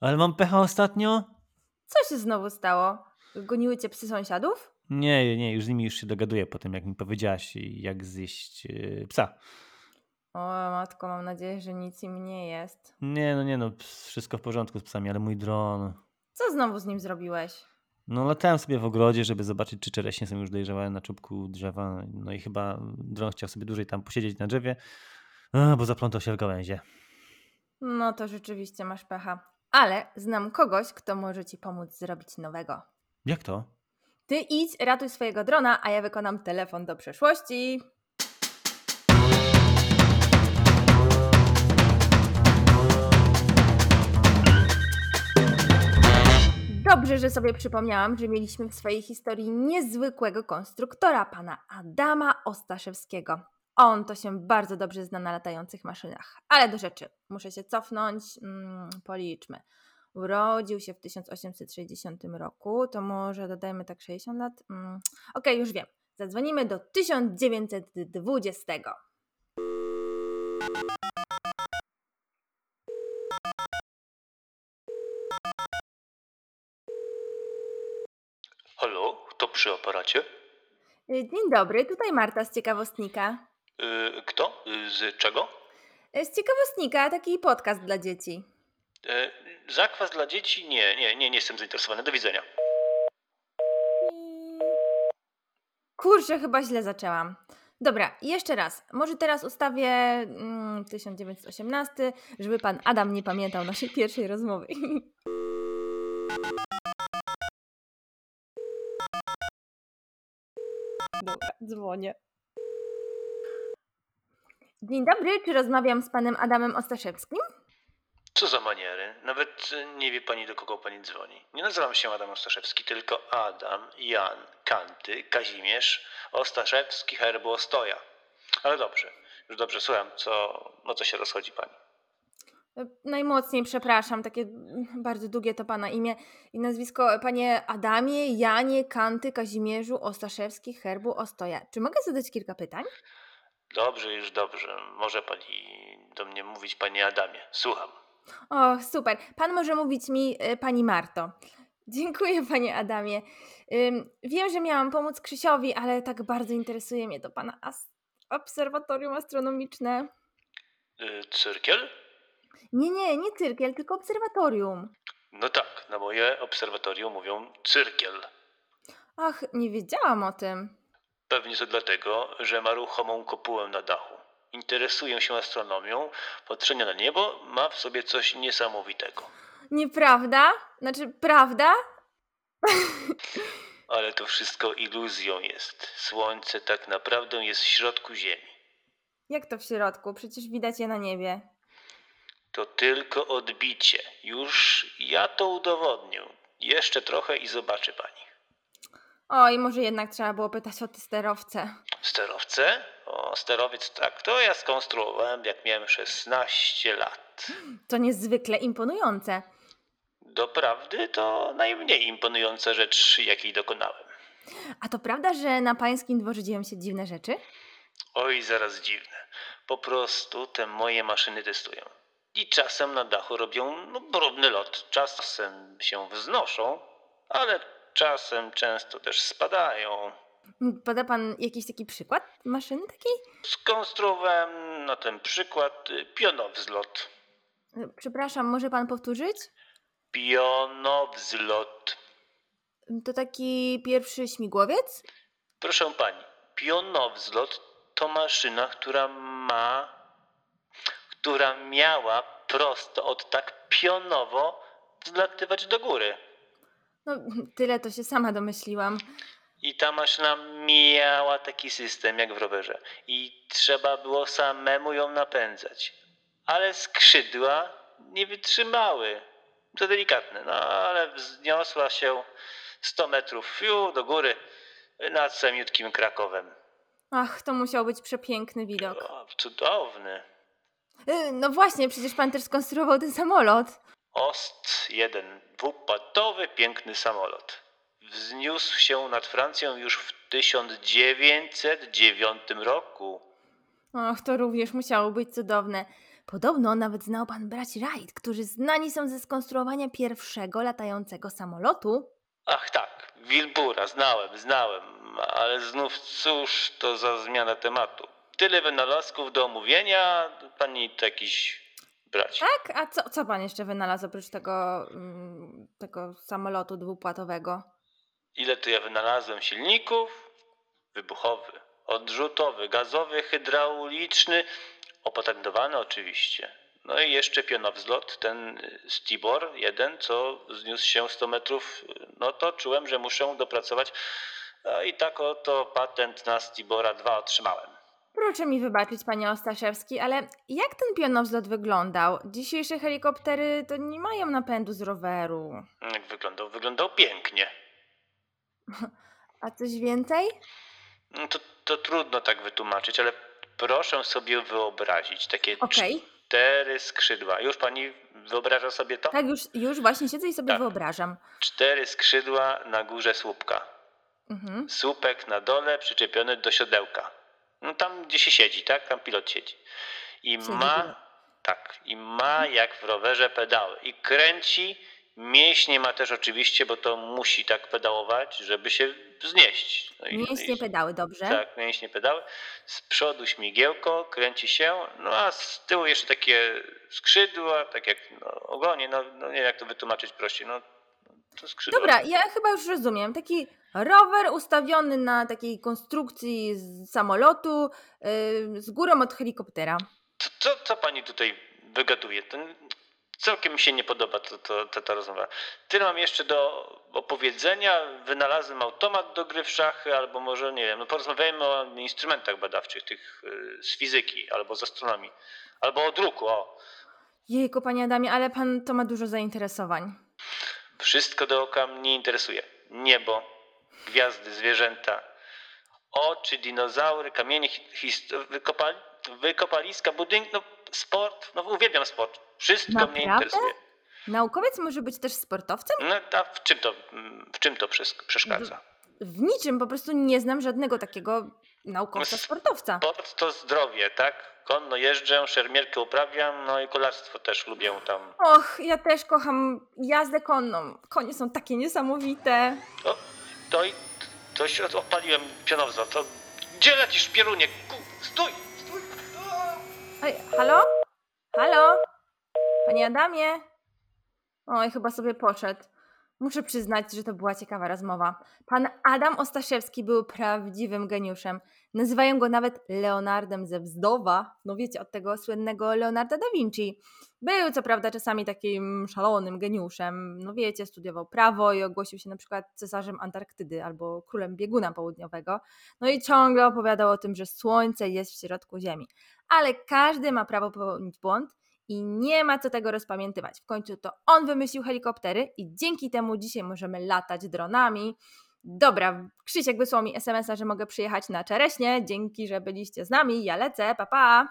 Ale mam pecha ostatnio? Co się znowu stało? Goniły cię psy sąsiadów? Nie, nie, już z nimi już się dogaduję po tym, jak mi powiedziałaś, jak zjeść yy, psa. O matko, mam nadzieję, że nic im nie jest. Nie, no nie, no wszystko w porządku z psami, ale mój dron... Co znowu z nim zrobiłeś? No latałem sobie w ogrodzie, żeby zobaczyć, czy czereśnie są już dojrzewały na czubku drzewa. No i chyba dron chciał sobie dłużej tam posiedzieć na drzewie, bo zaplątał się w gałęzie. No to rzeczywiście masz pecha. Ale znam kogoś, kto może ci pomóc zrobić nowego. Jak to? Ty idź, ratuj swojego drona, a ja wykonam telefon do przeszłości. Dobrze, że sobie przypomniałam, że mieliśmy w swojej historii niezwykłego konstruktora, pana Adama Ostaszewskiego. On to się bardzo dobrze zna na latających maszynach. Ale do rzeczy, muszę się cofnąć, mm, policzmy. Urodził się w 1860 roku, to może dodajmy tak 60 lat. Mm. Okej, okay, już wiem. Zadzwonimy do 1920. Halo, kto przy aparacie? Dzień dobry, tutaj Marta z Ciekawostnika. Yy, kto? Yy, z czego? Z Ciekawostnika, taki podcast dla dzieci. Yy, zakwas dla dzieci? Nie, nie, nie, nie jestem zainteresowany. Do widzenia. Kurczę, chyba źle zaczęłam. Dobra, jeszcze raz. Może teraz ustawię mm, 1918, żeby pan Adam nie pamiętał naszej pierwszej rozmowy. Dobra, dzwonię. Dzień dobry, czy rozmawiam z panem Adamem Ostaszewskim? Co za maniery? Nawet nie wie pani, do kogo pani dzwoni. Nie nazywam się Adam Ostaszewski, tylko Adam, Jan, Kanty, Kazimierz, Ostaszewski, Herbu Ostoja. Ale dobrze, już dobrze słucham, co, o co się rozchodzi pani. Najmocniej przepraszam, takie bardzo długie to pana imię i nazwisko. Panie Adamie, Janie, Kanty, Kazimierzu, Ostaszewski, Herbu, Ostoja. Czy mogę zadać kilka pytań? Dobrze, już dobrze. Może pani do mnie mówić, panie Adamie. Słucham. O, super. Pan może mówić mi y, pani Marto. Dziękuję, panie Adamie. Ym, wiem, że miałam pomóc Krzysiowi, ale tak bardzo interesuje mnie to pana as- obserwatorium astronomiczne. Y, cyrkiel? Nie, nie, nie cyrkiel, tylko obserwatorium. No tak, na moje obserwatorium mówią cyrkiel. Ach, nie wiedziałam o tym. Pewnie to dlatego, że ma ruchomą kopułę na dachu. Interesuję się astronomią, patrzenie na niebo ma w sobie coś niesamowitego. Nieprawda? Znaczy, prawda? Ale to wszystko iluzją jest. Słońce tak naprawdę jest w środku Ziemi. Jak to w środku? Przecież widać je na niebie. To tylko odbicie. Już ja to udowodnię. Jeszcze trochę i zobaczy pani. Oj, może jednak trzeba było pytać o te sterowce. Sterowce? O, sterowiec tak. To ja skonstruowałem, jak miałem 16 lat. To niezwykle imponujące. Doprawdy to najmniej imponująca rzecz, jakiej dokonałem. A to prawda, że na pańskim dworze dzieją się dziwne rzeczy? Oj, zaraz dziwne. Po prostu te moje maszyny testują. I czasem na dachu robią no, brudny lot. Czasem się wznoszą, ale czasem często też spadają. Poda pan jakiś taki przykład maszyny takiej? Skonstruowałem na ten przykład y, pionowzlot. Przepraszam, może pan powtórzyć? Pionowzlot. To taki pierwszy śmigłowiec? Proszę pani, pionowzlot to maszyna, która ma, która miała prosto od tak pionowo wzlatywać do góry. No, tyle to się sama domyśliłam. I ta maszyna miała taki system jak w rowerze. I trzeba było samemu ją napędzać. Ale skrzydła nie wytrzymały. To delikatne, no ale wzniosła się 100 metrów fiu, do góry nad samiutkim Krakowem. Ach, to musiał być przepiękny widok. O, cudowny. Y, No właśnie, przecież pan też skonstruował ten samolot. Ost-1, dwupatowy, piękny samolot. Wzniósł się nad Francją już w 1909 roku. Och, to również musiało być cudowne. Podobno nawet znał pan braci Wright, którzy znani są ze skonstruowania pierwszego latającego samolotu. Ach tak, Wilbura, znałem, znałem, ale znów cóż to za zmiana tematu. Tyle wynalazków do omówienia, pani to jakiś brać. Tak? A co, co pan jeszcze wynalazł oprócz tego, mm, tego samolotu dwupłatowego? Ile tu ja wynalazłem silników? Wybuchowy, odrzutowy, gazowy, hydrauliczny, opatentowany oczywiście. No i jeszcze pionowzlot, ten y, Stibor jeden, co zniósł się 100 metrów, y, no to czułem, że muszę dopracować. No i tak oto patent na Stibora 2 otrzymałem. Proszę mi wybaczyć, panie Ostaszewski, ale jak ten pionowzlot wyglądał? Dzisiejsze helikoptery to nie mają napędu z roweru. Jak wyglądał? Wyglądał pięknie. A coś więcej? No to, to trudno tak wytłumaczyć, ale proszę sobie wyobrazić takie Okej. cztery skrzydła. Już pani wyobraża sobie to? Tak, już, już właśnie siedzę i sobie Tak. wyobrażam. Cztery skrzydła na górze słupka. Mhm. Słupek na dole przyczepiony do siodełka. No tam gdzie się siedzi, tak? Tam pilot siedzi. I ma, tak, i ma jak w rowerze pedały. I kręci, mięśnie ma też oczywiście, bo to musi tak pedałować, żeby się wznieść. No i- Mięśnie pedały, dobrze? Tak, mięśnie pedały. Z przodu śmigiełko, kręci się, no a z tyłu jeszcze takie skrzydła, tak jak no, ogonie, no, no nie wiem jak to wytłumaczyć prościej, no. Dobra, ja chyba już rozumiem. Taki rower ustawiony na takiej konstrukcji z samolotu yy, z górą od helikoptera. Co, co, co pani tutaj wygaduje? To całkiem mi się nie podoba to, to, to, ta rozmowa. Tyle mam jeszcze do opowiedzenia. Wynalazłem automat do gry w szachy, albo może, nie wiem, no porozmawiajmy o instrumentach badawczych, tych y, z fizyki, albo z astronomii, albo o druku, o. Jejku, panie Adamie, ale pan to ma dużo zainteresowań. Wszystko dookoła mnie interesuje. Niebo, gwiazdy, zwierzęta, oczy, dinozaury, kamienie, wykopali, wykopaliska, budynki, no sport, no uwielbiam sport. Wszystko mnie Naprawdę? interesuje. Naukowiec może być też sportowcem? No a w czym to, w czym to przes- przeszkadza? W niczym, po prostu nie znam żadnego takiego naukowca, sportowca. Sport to zdrowie, tak? Konno jeżdżę, szermierkę uprawiam, no i kolarstwo też lubię tam. Och, ja też kocham jazdę konną. Konie są takie niesamowite. O, to i coś od- odpaliłem pionowza, to gdzie lecisz pierunie? Ku, stój, stój! Oj, halo? Halo? Panie Adamie? Oj, chyba sobie poszedł. Muszę przyznać, że to była ciekawa rozmowa. Pan Adam Ostaszewski był prawdziwym geniuszem. Nazywają go nawet Leonardem ze Wzdowa. No wiecie, od tego słynnego Leonarda da Vinci. Był co prawda czasami takim szalonym geniuszem. No wiecie, studiował prawo i ogłosił się na przykład cesarzem Antarktydy albo królem bieguna południowego. No i ciągle opowiadał o tym, że Słońce jest w środku Ziemi. Ale każdy ma prawo popełnić błąd i nie ma co tego rozpamiętywać. W końcu to on wymyślił helikoptery i dzięki temu dzisiaj możemy latać dronami. Dobra, Krzysiek wysłał mi SMS-a, że mogę przyjechać na Czereśnie. Dzięki, że byliście z nami. Ja lecę, pa pa!